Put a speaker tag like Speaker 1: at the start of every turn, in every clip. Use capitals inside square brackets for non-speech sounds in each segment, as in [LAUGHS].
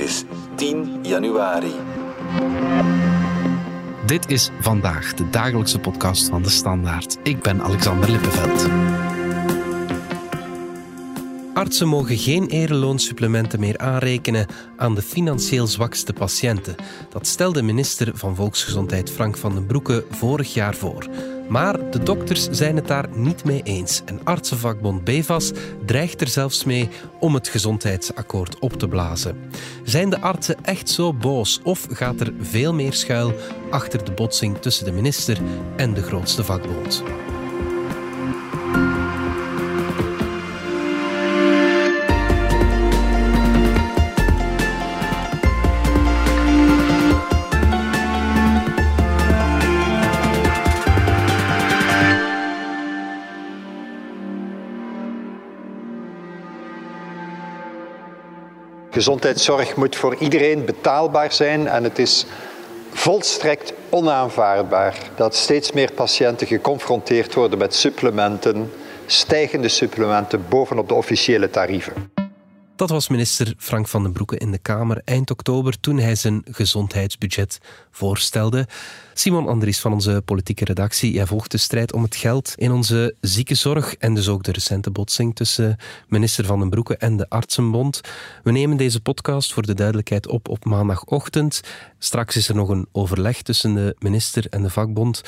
Speaker 1: Het is 10 januari.
Speaker 2: Dit is vandaag de dagelijkse podcast van de Standaard. Ik ben Alexander Lippenveld. Artsen mogen geen ereloonsupplementen meer aanrekenen aan de financieel zwakste patiënten. Dat stelde minister van Volksgezondheid Frank van den Broeke vorig jaar voor. Maar de dokters zijn het daar niet mee eens. En artsenvakbond BEVAS dreigt er zelfs mee om het gezondheidsakkoord op te blazen. Zijn de artsen echt zo boos of gaat er veel meer schuil achter de botsing tussen de minister en de grootste vakbond?
Speaker 3: Gezondheidszorg moet voor iedereen betaalbaar zijn en het is volstrekt onaanvaardbaar dat steeds meer patiënten geconfronteerd worden met supplementen, stijgende supplementen bovenop de officiële tarieven.
Speaker 2: Dat was minister Frank van den Broeke in de Kamer eind oktober toen hij zijn gezondheidsbudget voorstelde. Simon Andries van onze politieke redactie, jij volgt de strijd om het geld in onze ziekenzorg en dus ook de recente botsing tussen minister van den Broeke en de Artsenbond. We nemen deze podcast voor de duidelijkheid op op maandagochtend. Straks is er nog een overleg tussen de minister en de vakbond.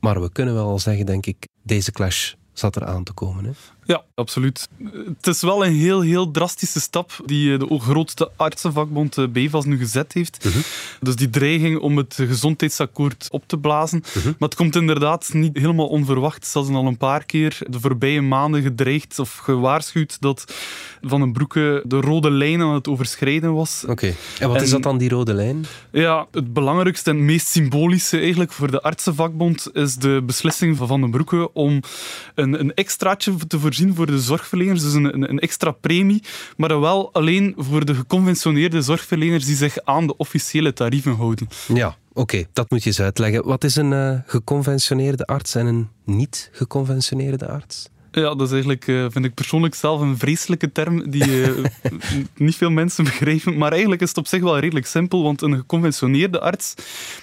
Speaker 2: Maar we kunnen wel al zeggen, denk ik, deze clash zat er aan te komen. Hè?
Speaker 4: Ja, absoluut. Het is wel een heel, heel drastische stap die eh, de grootste artsenvakbond eh, BEVAS nu gezet heeft. Mhm. Dus die dreiging om het gezondheidsakkoord op te blazen. Mhm. Maar het komt inderdaad niet helemaal onverwacht. Ze hadden al een paar keer de voorbije maanden gedreigd of gewaarschuwd dat Van den Broeke de rode lijn aan het overschrijden was.
Speaker 2: Oké. En wat is dat dan, die rode lijn?
Speaker 4: Ja, het belangrijkste en meest symbolische eigenlijk voor de artsenvakbond is de beslissing van Van den Broeke om een, een extraatje te voorzien voor de zorgverleners, dus een, een, extra premie, maar dan wel alleen voor de geconventioneerde zorgverleners die zich aan de officiële tarieven houden.
Speaker 2: Ja, Oké, dat moet je eens uitleggen. Wat is een uh, geconventioneerde arts en een niet geconventioneerde arts?
Speaker 4: Ja, dat is eigenlijk, uh, vind ik persoonlijk zelf een vreselijke term die uh, [LAUGHS] niet veel mensen begrijpen. Maar eigenlijk is het op zich wel redelijk simpel, want een geconventioneerde arts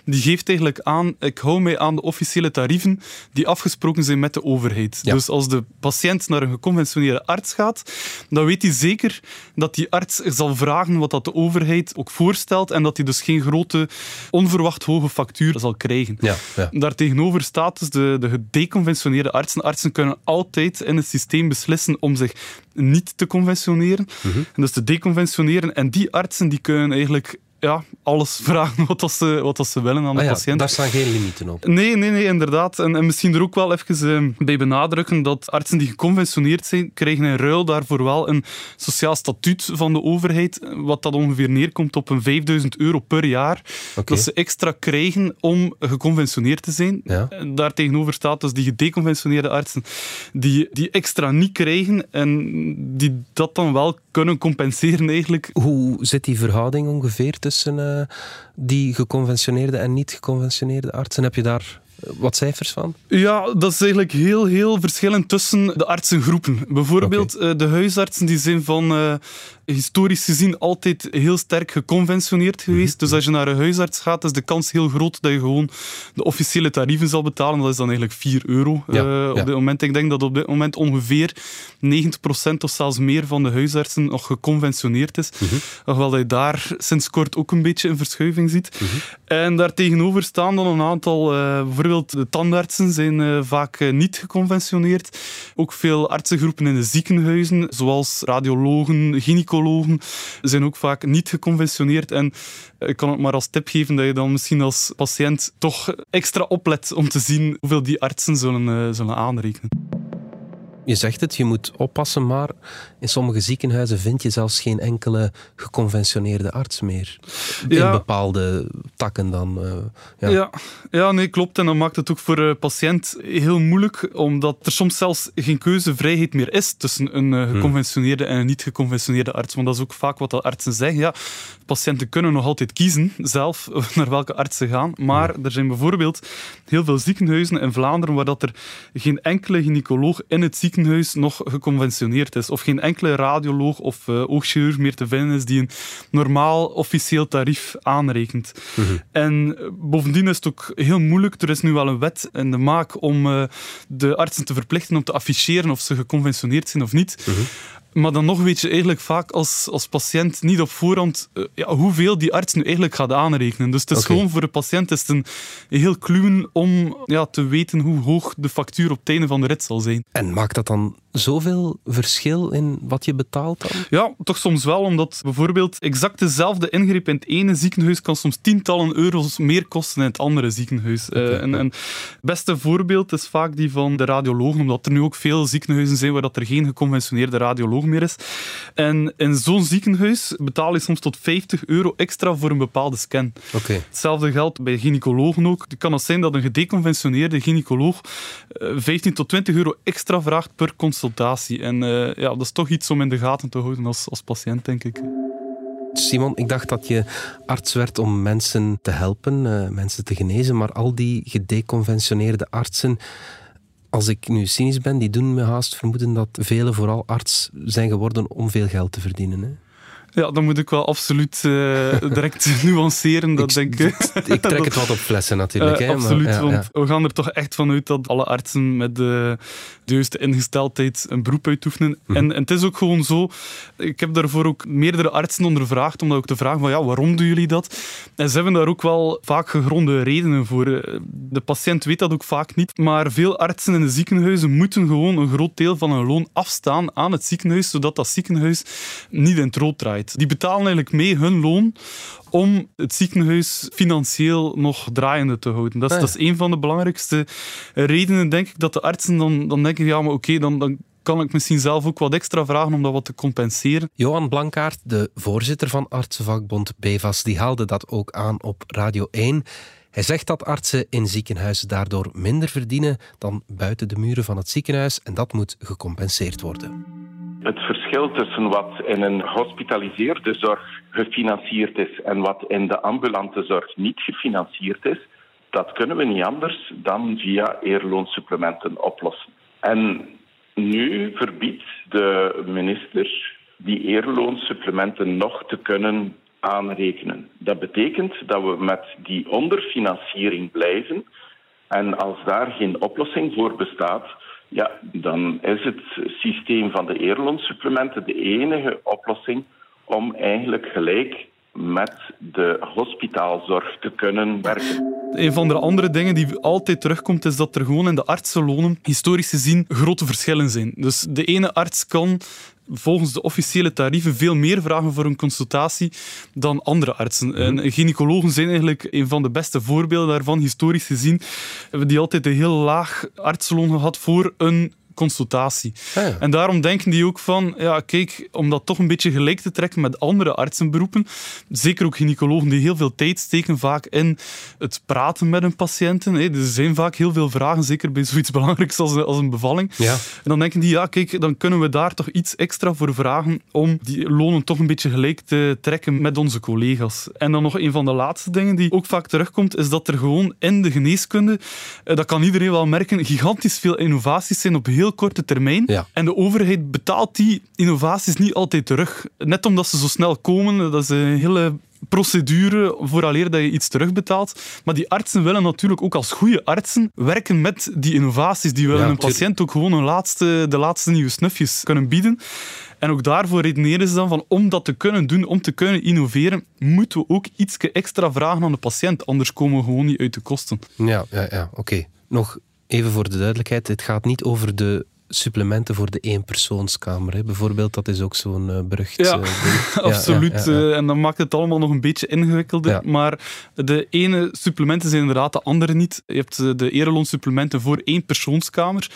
Speaker 4: die geeft eigenlijk aan, ik hou mij aan de officiële tarieven die afgesproken zijn met de overheid. Dus als de patiënt naar een geconventioneerde arts gaat, dan weet hij zeker dat die arts zal vragen wat dat de overheid ook voorstelt en dat hij dus geen grote, onverwacht hoge factuur zal krijgen.
Speaker 2: Ja, ja.
Speaker 4: Daartegenover staat dus de, de gedeconventioneerde artsen. Artsen kunnen altijd in het systeem beslissen om zich niet te conventioneren. Mhm. En dus te deconventioneren. En die artsen die kunnen eigenlijk ja, alles [LAUGHS] vragen wat, dat ze, wat dat ze willen aan de
Speaker 2: ah ja,
Speaker 4: patiënt.
Speaker 2: Daar staan geen limieten op.
Speaker 4: Nee, nee, nee inderdaad. En, en misschien er ook wel even uh, bij benadrukken dat artsen die geconventioneerd zijn, krijgen in ruil daarvoor wel een sociaal statuut van de overheid, wat dat ongeveer neerkomt op een 5000 euro per jaar. Dat ze extra krijgen om geconventioneerd te zijn. Ja. Daartegenover staat dus die gedeconventioneerde artsen die, die extra niet krijgen en die dat dan wel kunnen compenseren eigenlijk.
Speaker 2: Hoe zit die verhouding ongeveer tussen uh, die geconventioneerde en niet geconventioneerde artsen? Heb je daar wat cijfers van?
Speaker 4: Ja, dat is eigenlijk heel, heel verschillend tussen de artsengroepen. Bijvoorbeeld okay. de huisartsen die zijn van historisch gezien altijd heel sterk geconventioneerd geweest. Mhm. Dus als je naar een huisarts gaat, is de kans heel groot dat je gewoon de officiële tarieven zal betalen. Dat is dan eigenlijk 4 euro ja, uh, op dit moment. Ik denk dat op dit moment ongeveer 90% of zelfs meer van de huisartsen nog geconventioneerd is. Mm Hoewel je daar sinds kort ook een beetje een verschuiving ziet. Mm -hmm. En daartegenover staan dan een aantal, uh, bijvoorbeeld de tandartsen zijn uh, vaak niet geconventioneerd. Ook veel artsengroepen in de ziekenhuizen, zoals radiologen, gynaecologen, zijn ook vaak niet geconventioneerd. En ik kan het maar als tip geven dat je dan misschien als patiënt toch extra oplet om te zien hoeveel die artsen zullen, zullen aanrekenen.
Speaker 2: Je zegt het, je moet oppassen, maar in sommige ziekenhuizen vind je zelfs geen enkele geconventioneerde arts meer. In bepaalde takken dan. Uh,
Speaker 4: ja. ja. Ja, nee, klopt. En dat maakt het ook voor de patiënt heel moeilijk, omdat er soms zelfs geen keuzevrijheid meer is tussen een uh, geconventioneerde en een niet geconventioneerde arts. Want dat is ook vaak wat de artsen zeggen. Ja, patiënten kunnen nog altijd kiezen zelf [LAUGHS] naar welke arts ze gaan, maar er zijn bijvoorbeeld heel veel ziekenhuizen in Vlaanderen waar dat er geen enkele gynaecoloog in het ziekenhuis nog geconventioneerd is. Of geen enkele radioloog of uh, oogchirurg meer te vinden is die een normaal officieel tarief aanrekent. Mhm. En eh, bovendien is het ook heel moeilijk. Er is nu wel een wet in de maak om uh, de artsen te verplichten om te afficheren of ze geconventioneerd zijn of niet. Mhm. Maar dan nog weet je eigenlijk vaak als, als patiënt niet op voorhand uh, ja, hoeveel die arts nu eigenlijk gaat aanrekenen. Dus het is gewoon voor de patiënt is het een, heel kluwen om ja, te weten hoe hoog de factuur op het einde van de rit zal zijn.
Speaker 2: En maakt dat dan zoveel verschil in wat je betaalt dan?
Speaker 4: Ja, toch soms wel, omdat bijvoorbeeld exact dezelfde ingreep in het ene ziekenhuis kan soms tientallen euro's meer kosten in het andere ziekenhuis. Okay, uh, en, het beste voorbeeld is vaak die van de radiologen, omdat er nu ook veel ziekenhuizen zijn waar dat er geen geconventioneerde radioloog meer is. En in zo'n ziekenhuis betaal je soms tot 50 euro extra voor een bepaalde scan.
Speaker 2: Okay.
Speaker 4: Hetzelfde geldt bij gynaecologen ook. Het kan het zijn dat een gedeconventioneerde gynaecoloog 15 eh, tot 20 euro extra vraagt per consultatie consultatie. En uh, ja, dat is toch iets om in de gaten te houden als, als patiënt, denk ik.
Speaker 2: Simon, ik dacht dat je arts werd om mensen te helpen, uh, mensen te genezen, maar al die gedeconventioneerde artsen, als ik nu cynisch ben, die doen me haast vermoeden dat velen vooral arts zijn geworden om veel geld te verdienen. Hè?
Speaker 4: Ja, dan moet ik wel absoluut uh, direct [LAUGHS] nuanceren. Dat ik, denk,
Speaker 2: ik trek [LAUGHS] het wat op flessen natuurlijk. Uh,
Speaker 4: absoluut, maar, ja, want we gaan er toch echt vanuit dat alle artsen met de, de juiste ingesteldheid een beroep uitoefenen. Mm. En, en het is ook gewoon zo, ik heb daarvoor ook meerdere artsen ondervraagd om ook te vragen van ja, waarom doen jullie dat? En ze hebben daar ook wel vaak gegronde redenen voor. De patiënt weet dat ook vaak niet, maar veel artsen in de ziekenhuizen moeten gewoon een groot deel van hun loon afstaan aan het ziekenhuis, zodat dat ziekenhuis niet in het rood draait. Die betalen eigenlijk mee hun loon om het ziekenhuis financieel nog draaiende te houden. Dat is, ah, dat is een van de belangrijkste redenen, denk ik, dat de artsen dan, dan denken, ja, maar oké, dan, dan kan ik misschien zelf ook wat extra vragen om dat wat te compenseren.
Speaker 2: Johan Blankaart, de voorzitter van artsenvakbond BEVAS, die haalde dat ook aan op Radio 1. Hij zegt dat artsen in ziekenhuizen daardoor minder verdienen dan buiten de muren van het ziekenhuis en dat moet gecompenseerd worden.
Speaker 5: Het verschil tussen wat in een gehospitaliseerde zorg gefinancierd is en wat in de ambulante zorg niet gefinancierd is, dat kunnen we niet anders dan via eerloonsupplementen oplossen. En nu verbiedt de minister die eerloonsupplementen nog te kunnen aanrekenen. Dat betekent dat we met die onderfinanciering blijven. En als daar geen oplossing voor bestaat, ja, dan is het systeem van de eerloonsupplementen de enige oplossing om eigenlijk gelijk met de hospitaalzorg te kunnen werken.
Speaker 4: Een van de andere dingen die altijd terugkomt, is dat er gewoon in de artsenlonen historisch gezien grote verschillen zijn. Dus de ene arts kan volgens de officiële tarieven veel meer vragen voor een consultatie dan andere artsen. Mhm. En gynaecologen zijn eigenlijk een van de beste voorbeelden daarvan. Historisch gezien hebben die altijd een heel laag artsenloon gehad voor een consultatie. Ah, en daarom denken die ook van, ja, kijk, om dat toch een beetje gelijk te trekken met andere artsenberoepen, zeker ook gynaecologen die heel veel tijd steken vaak in het praten met hun patiënten. Hè. Er zijn vaak heel veel vragen, zeker bij zoiets [LAUGHS] belangrijks als, als een bevalling.
Speaker 2: Ja.
Speaker 4: En dan denken die, ja, kijk, dan kunnen we daar toch iets extra voor vragen om die lonen toch een beetje gelijk te trekken met onze collega's. En dan nog een van de laatste dingen die ook vaak terugkomt, is dat er gewoon in de geneeskunde, eh, dat kan iedereen wel merken, gigantisch veel innovaties zijn op heel heel korte termijn. En de overheid betaalt die innovaties niet altijd terug. Net omdat ze zo snel komen, dat is een hele procedure vooraleer dat je iets terugbetaalt. Maar die artsen willen natuurlijk ook als goede artsen werken met die innovaties. Die willen een patiënt ook gewoon een laatste, de laatste nieuwe snufjes kunnen bieden. En ook daarvoor redeneren ze dan van om dat te kunnen doen, om te kunnen innoveren, moeten we ook iets extra vragen aan de patiënt. Anders komen we gewoon niet uit de kosten.
Speaker 2: Ja, ja, ja. oké. Nog even voor de duidelijkheid, het gaat niet over de supplementen voor de eenpersoonskamer. Hè. Bijvoorbeeld, dat is ook zo'n uh, berucht
Speaker 4: ja, uh, [LAUGHS] absoluut. Uh, en dan maakt het allemaal nog een beetje ingewikkelder. Maar de ene supplementen zijn inderdaad de andere niet. Je hebt de ereloonsupplementen voor eenpersoonskamer.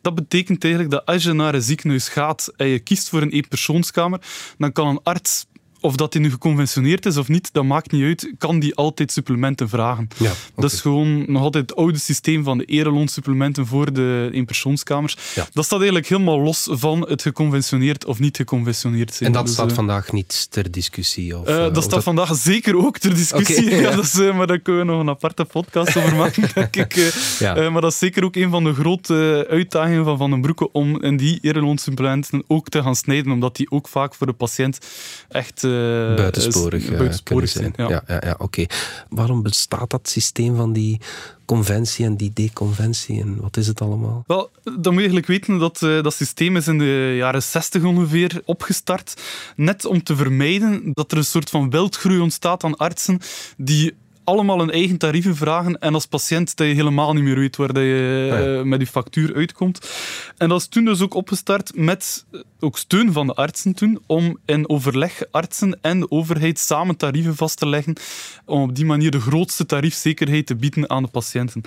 Speaker 4: Dat betekent eigenlijk dat als je naar een ziekenhuis gaat en je kiest voor een eenpersoonskamer, dan kan een arts of dat die nu geconventioneerd is of niet, dat maakt niet uit, kan die altijd supplementen vragen.
Speaker 2: Ja,
Speaker 4: Dat is gewoon nog altijd het oude systeem van de ereloonsupplementen voor de eenpersoonskamers.
Speaker 2: Ja.
Speaker 4: Dat staat eigenlijk helemaal los van het geconventioneerd of niet geconventioneerd zijn.
Speaker 2: En dat
Speaker 4: Dus,
Speaker 2: staat
Speaker 4: eh,
Speaker 2: vandaag niet ter discussie? Of,
Speaker 4: eh,
Speaker 2: eh,
Speaker 4: dat
Speaker 2: of
Speaker 4: staat vandaag zeker ook ter discussie.
Speaker 2: Ja. [LAUGHS]
Speaker 4: ja. dat is, maar daar kunnen we nog een aparte podcast over maken, [LAUGHS] denk ik. maar dat is zeker ook een van de grote uitdagingen van Van den Broeke om in die ereloonsupplementen ook te gaan snijden, omdat die ook vaak voor de patiënt echt
Speaker 2: buitensporig,
Speaker 4: is-
Speaker 2: eh,
Speaker 4: buitensporig
Speaker 2: kunnen
Speaker 4: zijn.
Speaker 2: zijn.
Speaker 4: Ja.
Speaker 2: Ja, ja, ja, oké. Waarom bestaat dat systeem van die conventie en die deconventie en wat is het allemaal?
Speaker 4: Wel, dan moet je eigenlijk weten dat eh, dat systeem is in de jaren 60 ongeveer opgestart. Net om te vermijden dat er een soort van wildgroei ontstaat aan artsen die allemaal hun eigen tarieven vragen en als patiënt dat je helemaal niet meer weet waar dat je
Speaker 2: Ja.
Speaker 4: eh, met je factuur uitkomt. En dat is toen dus ook opgestart met eh, ook steun van de artsen toen, om in overleg artsen en de overheid samen tarieven vast te leggen, om op die manier de grootste tariefzekerheid te bieden aan de patiënten.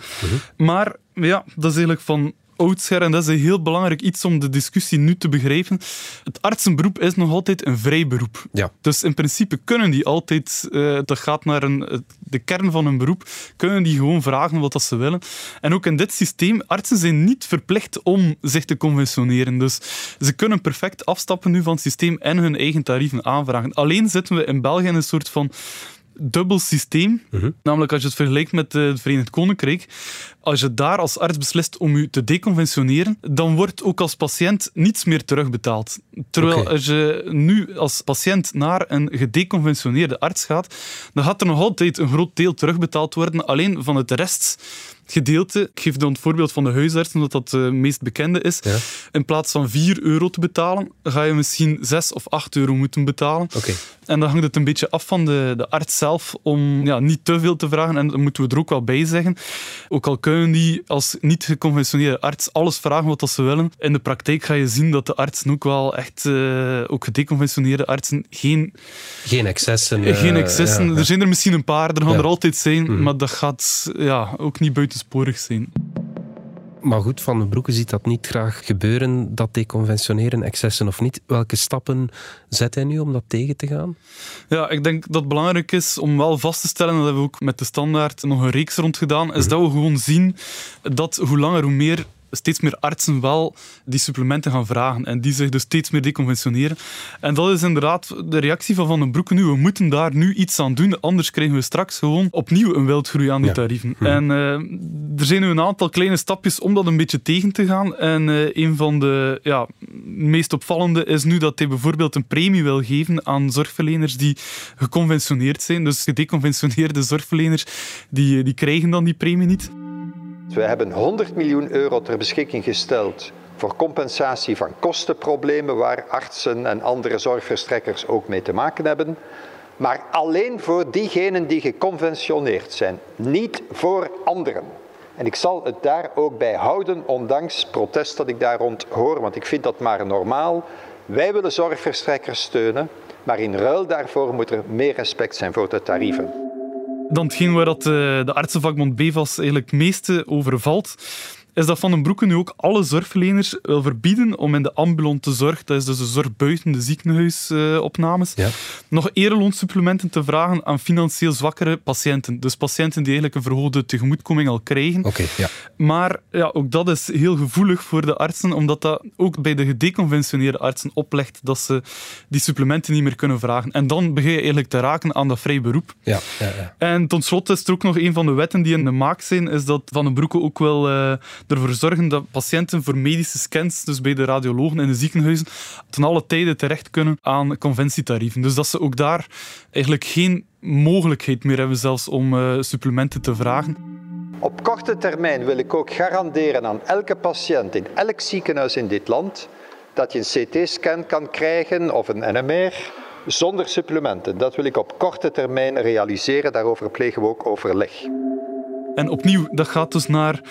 Speaker 4: Maar ja, dat is eigenlijk van oudsher en dat is een heel belangrijk iets om de discussie nu te begrijpen. Het artsenberoep is nog altijd een vrij beroep.
Speaker 2: Ja.
Speaker 4: Dus in principe kunnen die altijd, eh, dat gaat naar een, het- de kern van hun beroep, kunnen die gewoon vragen wat dat ze willen. En ook in dit systeem, artsen zijn niet verplicht om zich te conventioneren. Dus ze kunnen perfect afstappen nu van het systeem en hun eigen tarieven aanvragen. Alleen zitten we in België in een soort van dubbel systeem. Namelijk als je het vergelijkt met eh, het Verenigd Koninkrijk. Als je daar als arts beslist om je te deconventioneren, dan wordt ook als patiënt niets meer terugbetaald. Terwijl als je nu als patiënt naar een gedeconventioneerde arts gaat, dan gaat er nog altijd een groot deel terugbetaald worden. Alleen van het restgedeelte, ik geef dan het voorbeeld van de huisarts, omdat dat het meest bekende is,
Speaker 2: Ja.
Speaker 4: in plaats van 4 euro te betalen, ga je misschien 6 of 8 euro moeten betalen. En dan hangt het een beetje af van de, de arts zelf om ja, niet te veel te vragen. En dat moeten we er ook wel bij zeggen. Ook al kunnen die als niet geconventioneerde arts alles vragen wat dat ze willen. In de praktijk ga je zien dat de artsen ook wel echt, eh, ook gedeconventioneerde artsen, geen,
Speaker 2: Geen excessen. eh,
Speaker 4: geen excessen.
Speaker 2: ja, ja.
Speaker 4: Er zijn er misschien een paar, er gaan er altijd zijn.
Speaker 2: Mhm.
Speaker 4: Maar dat gaat ja, ook niet buitensporig zijn.
Speaker 2: Maar goed, Van den Broeke ziet dat niet graag gebeuren, dat deconventioneren, excessen of niet. Welke stappen zet hij nu om dat tegen te gaan?
Speaker 4: Ja, ik denk dat het belangrijk is om wel vast te stellen, en dat hebben we ook met de standaard nog een reeks rond gedaan, is dat we gewoon zien dat hoe langer hoe meer steeds meer artsen wel die supplementen gaan vragen en die zich dus steeds meer deconventioneren. En dat is inderdaad de reactie van Van den Broeke nu. We moeten daar nu iets aan doen, anders krijgen we straks gewoon opnieuw een wildgroei aan die
Speaker 2: Ja.
Speaker 4: tarieven. En eh, er zijn nu een aantal kleine stapjes om dat een beetje tegen te gaan. En eh, een van de ja, meest opvallende is nu dat hij bijvoorbeeld een premie wil geven aan zorgverleners die geconventioneerd zijn. Dus gedeconventioneerde zorgverleners, die, die krijgen dan die premie niet.
Speaker 3: We hebben 100 miljoen euro ter beschikking gesteld voor compensatie van kostenproblemen waar artsen en andere zorgverstrekkers ook mee te maken hebben. Maar alleen voor diegenen die geconventioneerd zijn, niet voor anderen. En ik zal het daar ook bij houden, ondanks protest dat ik daar rond hoor, want ik vind dat maar normaal. Wij willen zorgverstrekkers steunen, maar in ruil daarvoor moet er meer respect zijn voor de tarieven.
Speaker 4: Dan hetgeen waar dat, eh, de artsenvakbond BVAS eigenlijk het meeste over valt, is dat Van den Broeke nu ook alle zorgverleners wil verbieden om in de ambulante zorg, dat is dus de zorg buiten de ziekenhuisopnames,
Speaker 2: Ja.
Speaker 4: nog ereloonsupplementen te vragen aan financieel zwakkere patiënten. Dus patiënten die eigenlijk een verhoogde tegemoetkoming al krijgen.
Speaker 2: Oké, ja.
Speaker 4: Maar ja, ook dat is heel gevoelig voor de artsen, omdat dat ook bij de gedeconventioneerde artsen oplegt dat ze die supplementen niet meer kunnen vragen. En dan begin je eigenlijk te raken aan dat vrij beroep.
Speaker 2: ja, ja, ja.
Speaker 4: En tot slot is er ook nog een van de wetten die in de maak zijn, is dat Van den Broeke ook wil eh, ervoor zorgen dat patiënten voor medische scans, dus bij de radiologen in de ziekenhuizen, ten alle tijde terecht kunnen aan conventietarieven. Dus dat ze ook daar eigenlijk geen mogelijkheid meer hebben zelfs om eh, supplementen te vragen.
Speaker 3: Op korte termijn wil ik ook garanderen aan elke patiënt in elk ziekenhuis in dit land dat je een CT-scan kan krijgen of een NMR zonder supplementen. Dat wil ik op korte termijn realiseren. Daarover plegen we ook overleg.
Speaker 4: En opnieuw, dat gaat dus naar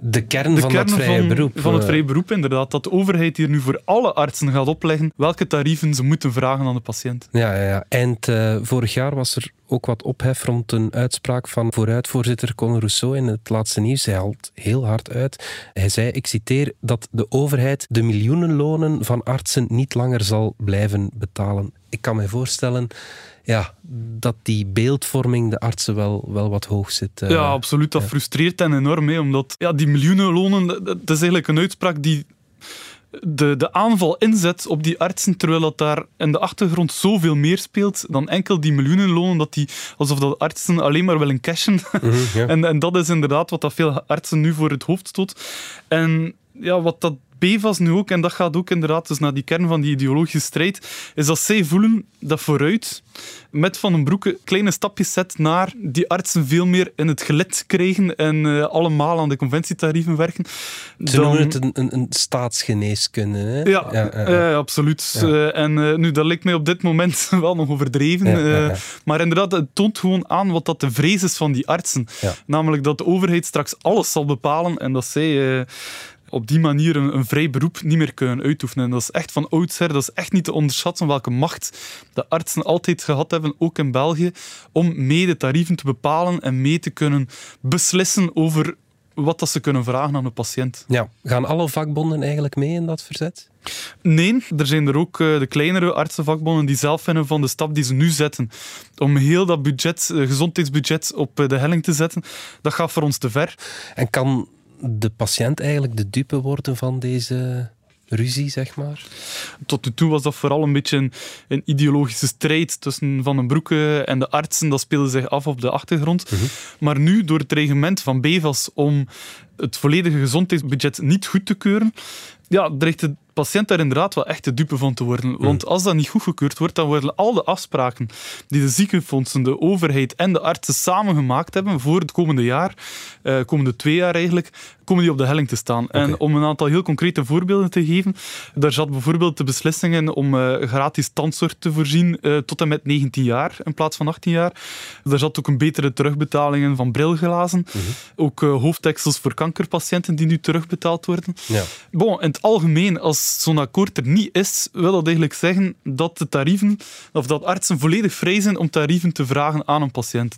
Speaker 2: de kern van het vrije beroep.
Speaker 4: Van het vrije beroep, inderdaad. Dat de overheid hier nu voor alle artsen gaat opleggen welke tarieven ze moeten vragen aan de patiënt.
Speaker 2: Ja, ja, ja. Eind uh, vorig jaar was er ook wat ophef rond een uitspraak van vooruitvoorzitter Conor Rousseau in het laatste nieuws. Hij haalt heel hard uit. Hij zei, ik citeer, dat de overheid de miljoenenlonen van artsen niet langer zal blijven betalen. Ik kan me voorstellen ja, dat die beeldvorming de artsen wel, wel wat hoog zit.
Speaker 4: Uh, ja, absoluut. Dat frustreert hen enorm. Hè, omdat ja, die miljoenenlonen, dat, dat is eigenlijk een uitspraak die de, de aanval inzet op die artsen, terwijl dat daar in de achtergrond zoveel meer speelt dan enkel die miljoenenlonen, dat die, alsof dat artsen alleen maar willen cashen. Mhm, [LAUGHS] en, en dat is inderdaad wat dat veel artsen nu voor het hoofd stoot. En ja, wat dat PFAS nu ook, en dat gaat ook inderdaad dus naar die kern van die ideologische strijd, is dat zij voelen dat vooruit met Van den Broeke kleine stapjes zet naar die artsen veel meer in het gelid krijgen en uh, allemaal aan de conventietarieven werken.
Speaker 2: Ze dan... noemen het een, een, een staatsgeneeskunde. Hè?
Speaker 4: Ja, ja, ja, absoluut. Uh, en nu, dat lijkt mij op dit moment [LAUGHS] wel nog overdreven. Maar inderdaad, het toont gewoon aan wat dat de vrees is van die artsen. Namelijk dat de overheid straks alles zal bepalen en dat zij op die manier een, een, vrij beroep niet meer kunnen uitoefenen. En dat is echt van oudsher, dat is echt niet te onderschatten welke macht de artsen altijd gehad hebben, ook in België, om mee de tarieven te bepalen en mee te kunnen beslissen over wat dat ze kunnen vragen aan de patiënt.
Speaker 2: Ja, gaan alle vakbonden eigenlijk mee in dat verzet?
Speaker 4: Nee, er zijn er ook eh, de kleinere artsenvakbonden die zelf vinden van de stap die ze nu zetten om heel dat budget, eh, gezondheidsbudget op eh, de helling te zetten. Dat gaat voor ons te ver.
Speaker 2: En kan de patiënt eigenlijk de dupe worden van deze ruzie, zeg maar?
Speaker 4: Tot nu toe was dat vooral een beetje een, ideologische strijd tussen Van den Broeke en de artsen. Dat speelde zich af op de achtergrond. Mhm. Maar nu, door het reglement van Bevas om het volledige gezondheidsbudget niet goed te keuren, ja, dreigt de patiënt daar inderdaad wel echt de dupe van te worden. Hmm. Want als dat niet goedgekeurd wordt, dan worden al de afspraken die de ziekenfondsen, de overheid en de artsen samen gemaakt hebben voor het komende jaar, uh, komende twee jaar eigenlijk, komen die op de helling te staan. En om een aantal heel concrete voorbeelden te geven, daar zat bijvoorbeeld de beslissingen om uh, gratis tandzorg te voorzien uh, tot en met 19 jaar in plaats van 18 jaar. Daar zat ook een betere terugbetalingen van brilglazen. Mhm. Ook hoofddeksels voor kankerpatiënten die nu terugbetaald worden. Ja. Bon, in het algemeen, als zo'n akkoord er niet is, wil dat eigenlijk zeggen dat de tarieven, of dat artsen volledig vrij zijn om tarieven te vragen aan een patiënt.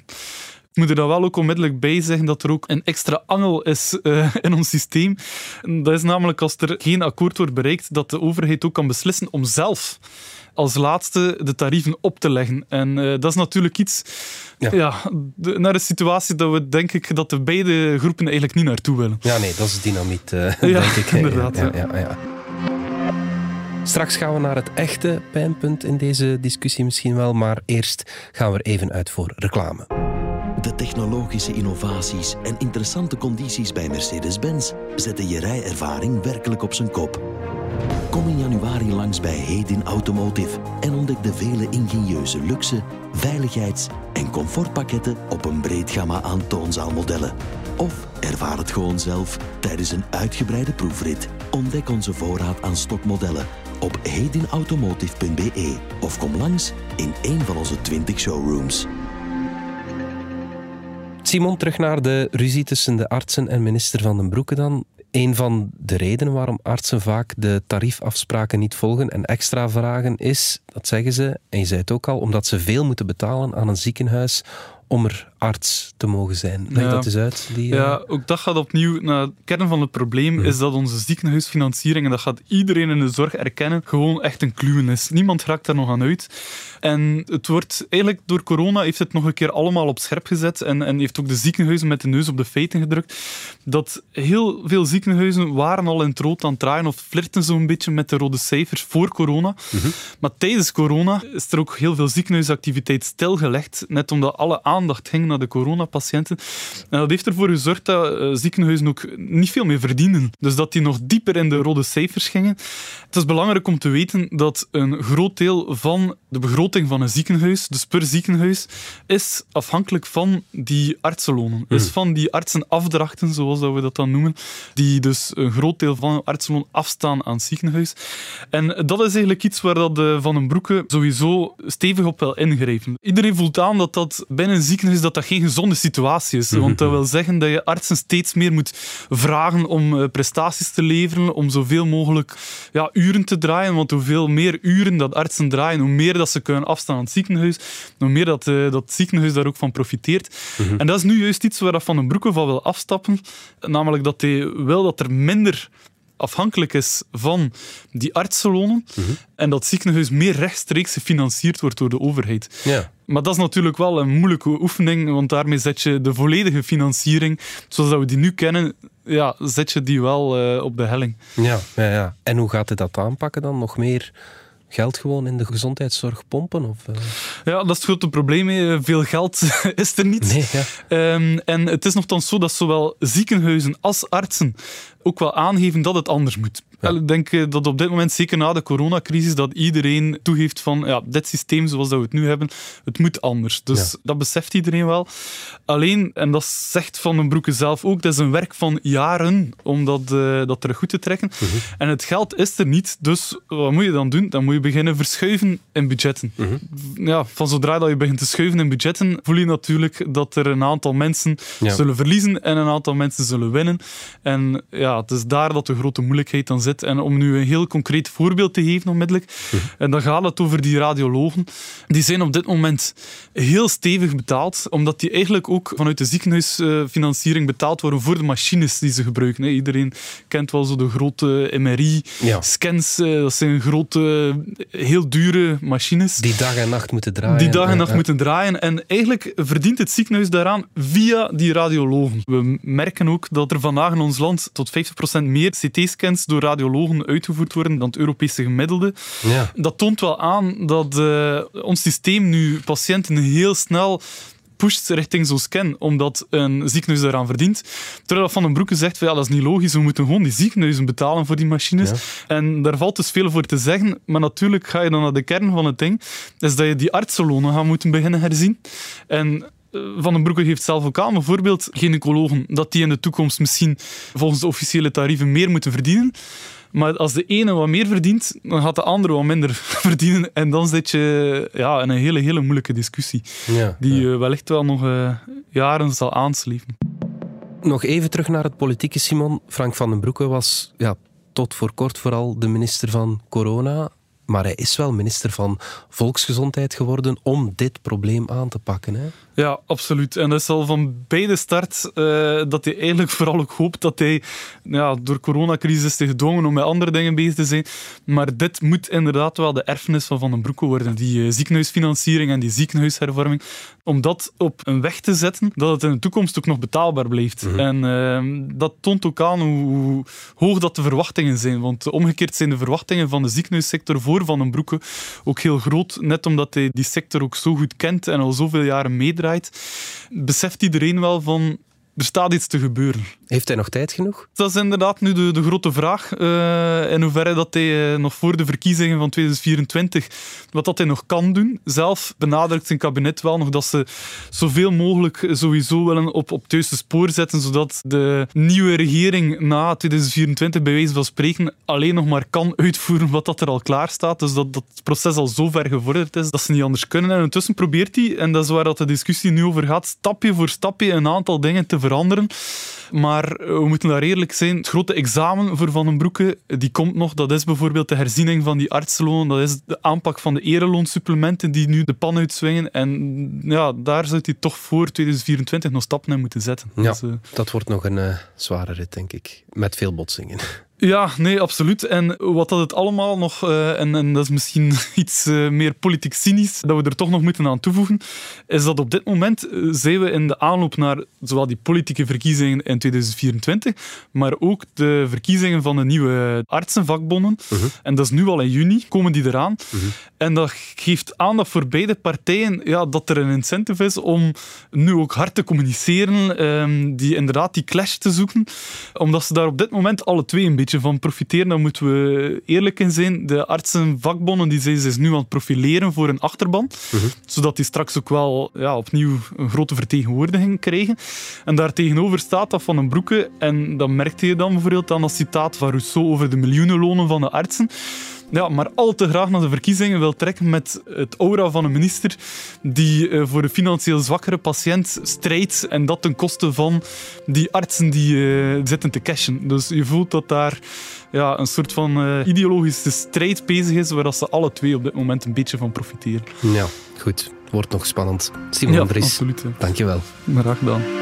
Speaker 4: Ik moet er dan wel ook onmiddellijk bij zeggen dat er ook een extra angel is uh, in ons systeem. Dat is namelijk als er geen akkoord wordt bereikt, dat de overheid ook kan beslissen om zelf als laatste de tarieven op te leggen. En uh, dat is natuurlijk iets ja. de, naar een situatie dat we denk ik dat de beide groepen eigenlijk niet naartoe willen.
Speaker 2: Ja, nee, dat is dynamiet, uh,
Speaker 4: ja,
Speaker 2: denk ik.
Speaker 4: Inderdaad.
Speaker 2: ja, ja. ja. Straks gaan we naar het echte pijnpunt in deze discussie misschien wel, maar eerst gaan we er even uit voor reclame.
Speaker 6: De technologische innovaties en interessante condities bij Mercedes-Benz zetten je rijervaring werkelijk op zijn kop. Kom in januari langs bij Hedin Automotive en ontdek de vele ingenieuze luxe, veiligheids- en comfortpakketten op een breed gamma aan toonzaalmodellen. Of ervaar het gewoon zelf tijdens een uitgebreide proefrit. Ontdek onze voorraad aan stokmodellen op hedinautomotive.be of kom langs in een van onze 20 showrooms.
Speaker 2: Simon, terug naar de ruzie tussen de artsen en minister Van den Broeke dan. Een van de redenen waarom artsen vaak de tariefafspraken niet volgen en extra vragen is, dat zeggen ze, en je zei het ook al, omdat ze veel moeten betalen aan een ziekenhuis om er arts te mogen zijn. Leg dat eens uit. Die,
Speaker 4: ja, eh, ook dat gaat opnieuw naar de kern van het probleem, is dat onze ziekenhuisfinanciering, en dat gaat iedereen in de zorg erkennen, gewoon echt een kluwen is. Niemand raakt daar nog aan uit. En het wordt eigenlijk door corona heeft het nog een keer allemaal op scherp gezet en, en heeft ook de ziekenhuizen met de neus op de feiten gedrukt. Dat heel veel ziekenhuizen waren al in het rood aan het draaien of flirten zo'n beetje met de rode cijfers voor corona. Mhm. Maar tijdens corona is er ook heel veel ziekenhuisactiviteit stilgelegd, net omdat alle aandacht ging naar de coronapatiënten. En dat heeft ervoor gezorgd dat uh, ziekenhuizen ook niet veel meer verdienen. Dus dat die nog dieper in de rode cijfers gingen. Het is belangrijk om te weten dat een groot deel van de begroting van een ziekenhuis, dus per ziekenhuis, is afhankelijk van die artsenlonen. Is hmm. van die artsenafdrachten, zoals dat we dat dan noemen, die dus een groot deel van een artsenloon afstaan aan het ziekenhuis. En dat is eigenlijk iets waar dat de Van den Broeke sowieso stevig op wil ingrijpen. Iedereen voelt aan dat dat binnen een ziekenhuis dat dat dat geen gezonde situatie is. Want dat wil zeggen dat je artsen steeds meer moet vragen om eh, prestaties te leveren, om zoveel mogelijk ja, uren te draaien. Want hoeveel meer uren dat artsen draaien, hoe meer dat ze kunnen afstaan aan het ziekenhuis, hoe meer dat, uh, dat ziekenhuis daar ook van profiteert. En dat is nu juist iets waar dat Van den Broeke van wil afstappen. Namelijk dat hij wil dat er minder afhankelijk is van die artsenlonen en dat ziekenhuis meer rechtstreeks gefinancierd wordt door de overheid.
Speaker 2: Ja.
Speaker 4: Maar dat is natuurlijk wel een moeilijke oefening, want daarmee zet je de volledige financiering, zoals dat we die nu kennen, ja, zet je die wel uh, op de helling.
Speaker 2: Ja, ja, ja. En hoe gaat hij dat aanpakken dan? Nog meer geld gewoon in de gezondheidszorg pompen? Of, uh...
Speaker 4: Ja, dat is het grote probleem. Veel geld [LAUGHS] is er niet.
Speaker 2: Nee, ja.
Speaker 4: um, en het is nogthans zo dat zowel ziekenhuizen als artsen ook wel aangeven dat het anders moet. Ik denk eh, dat op dit moment, zeker na de coronacrisis, dat iedereen toegeeft van ja, dit systeem zoals dat we het nu hebben, het moet anders. Dus dat beseft iedereen wel. Alleen, en dat zegt Van den Broeke zelf ook, dat is een werk van jaren om dat, uh, dat terug goed te trekken. Uh -huh. En het geld is er niet, dus wat moet je dan doen? Dan moet je beginnen verschuiven in budgetten. Uh -huh. ja, van zodra dat je begint te schuiven in budgetten, voel je natuurlijk dat er een aantal mensen ja. zullen verliezen en een aantal mensen zullen winnen. En ja, het is daar dat de grote moeilijkheid dan zit. En om nu een heel concreet voorbeeld te geven onmiddellijk, -huh. en dan gaat het over die radiologen. Die zijn op dit moment heel stevig betaald, omdat die eigenlijk ook vanuit de ziekenhuisfinanciering betaald worden voor de machines die ze gebruiken. Iedereen kent wel zo de grote MRI-scans. Ja. Dat zijn grote, heel dure machines.
Speaker 2: Die dag en nacht moeten draaien.
Speaker 4: Die dag en nacht ja. moeten draaien. En eigenlijk verdient het ziekenhuis daaraan via die radiologen. We merken ook dat er vandaag in ons land tot 50% meer CT-scans door radiologen uitgevoerd worden dan het Europese gemiddelde.
Speaker 2: Ja.
Speaker 4: Dat toont wel aan dat uh, ons systeem nu patiënten heel snel pusht richting zo'n scan, omdat een ziekenhuis daaraan verdient. Terwijl Van den Broeke zegt, van, ja, dat is niet logisch, we moeten gewoon die ziekenhuizen betalen voor die machines. Ja. En daar valt dus veel voor te zeggen, maar natuurlijk ga je dan naar de kern van het ding, is dat je die artsenlonen gaat moeten beginnen herzien. En van den Broeke heeft zelf ook aan, bijvoorbeeld gynaecologen, dat die in de toekomst misschien volgens de officiële tarieven meer moeten verdienen. Maar als de ene wat meer verdient, dan gaat de andere wat minder [LAUGHS] verdienen. En dan zit je ja, in een hele, hele moeilijke discussie.
Speaker 2: Ja,
Speaker 4: die
Speaker 2: ja.
Speaker 4: Wellicht wel nog uh, jaren zal aanslepen.
Speaker 2: Nog even terug naar het politieke, Simon. Frank van den Broeke was ja, tot voor kort vooral de minister van Corona. Maar hij is wel minister van Volksgezondheid geworden om dit probleem aan te pakken. Hè?
Speaker 4: Ja, absoluut. En dat is al van bij de start uh, dat hij eigenlijk [LAUGHS] vooral ook hoopt dat hij ja, door coronacrisis is gedwongen om met andere dingen bezig te zijn. Maar dit moet inderdaad wel de erfenis van Van den Broeke worden. Die uh, ziekenhuisfinanciering en die ziekenhuishervorming. Om dat op een weg te zetten, dat het in de toekomst ook nog betaalbaar blijft.
Speaker 2: Mhm.
Speaker 4: En uh, dat toont ook aan hoe, hoe hoog dat de verwachtingen zijn. Want omgekeerd zijn de verwachtingen van de ziekenhuissector voor Van den Broeke ook heel groot. Net omdat hij die sector ook zo goed kent en al zoveel jaren meedraait, beseft iedereen wel van er staat iets te gebeuren.
Speaker 2: Heeft hij nog tijd genoeg?
Speaker 4: Dat is inderdaad nu de, de grote vraag. Uh, in hoeverre dat hij uh, nog voor de verkiezingen van 2024 wat dat hij nog kan doen. Zelf benadrukt zijn kabinet wel nog dat ze zoveel mogelijk sowieso willen op, op het juiste spoor zetten, zodat de nieuwe regering na 2024 bij wijze van spreken alleen nog maar kan uitvoeren wat dat er al klaar staat. Dus dat, dat proces al zo ver gevorderd is dat ze niet anders kunnen. En intussen probeert hij, en dat is waar dat de discussie nu over gaat, stapje voor stapje een aantal dingen te veranderen. Maar we moeten daar eerlijk zijn. Het grote examen voor Van den Broeke, die komt nog. Dat is bijvoorbeeld de herziening van die artsloon. Dat is de aanpak van de ereloonsupplementen die nu de pan uitswingen. En ja, daar zou hij toch voor 2024 nog stappen in moeten zetten.
Speaker 2: Ja, dus, uh... dat wordt nog een uh, zware rit, denk ik. Met veel botsingen.
Speaker 4: Ja, nee, absoluut. En wat dat het allemaal nog, uh, en, en, dat is misschien [LAUGHS] iets uh, meer politiek cynisch, dat we er toch nog moeten aan toevoegen, is dat op dit moment uh, zijn we in de aanloop naar zowel die politieke verkiezingen in 2024, maar ook de verkiezingen van de nieuwe artsenvakbonden.
Speaker 2: Mhm.
Speaker 4: -huh. En dat is nu al in juni, komen die eraan.
Speaker 2: -huh.
Speaker 4: En dat geeft aan dat voor beide partijen ja, dat er een incentive is om nu ook hard te communiceren, um, die, inderdaad die clash te zoeken, omdat ze daar op dit moment alle twee een beetje van profiteren, dan moeten we eerlijk in zijn. De artsenvakbonden die zijn zich nu aan het profileren voor een achterban,
Speaker 2: uh -huh.
Speaker 4: zodat die straks ook wel ja, opnieuw een grote vertegenwoordiging krijgen. En daar tegenover staat dat van een broeke, en dat merkte je dan bijvoorbeeld aan dat citaat van Rousseau over de miljoenenlonen van de artsen. Ja, maar al te graag naar de verkiezingen wil trekken met het aura van een minister die uh, voor de financieel zwakkere patiënt strijdt en dat ten koste van die artsen die uh, zitten te cashen. Dus je voelt dat daar ja, een soort van uh, ideologische strijd bezig is waar ze alle twee op dit moment een beetje van profiteren.
Speaker 1: Ja, goed. Wordt nog spannend. Simon ja, absoluut, ja. dankjewel.
Speaker 4: Graag gedaan.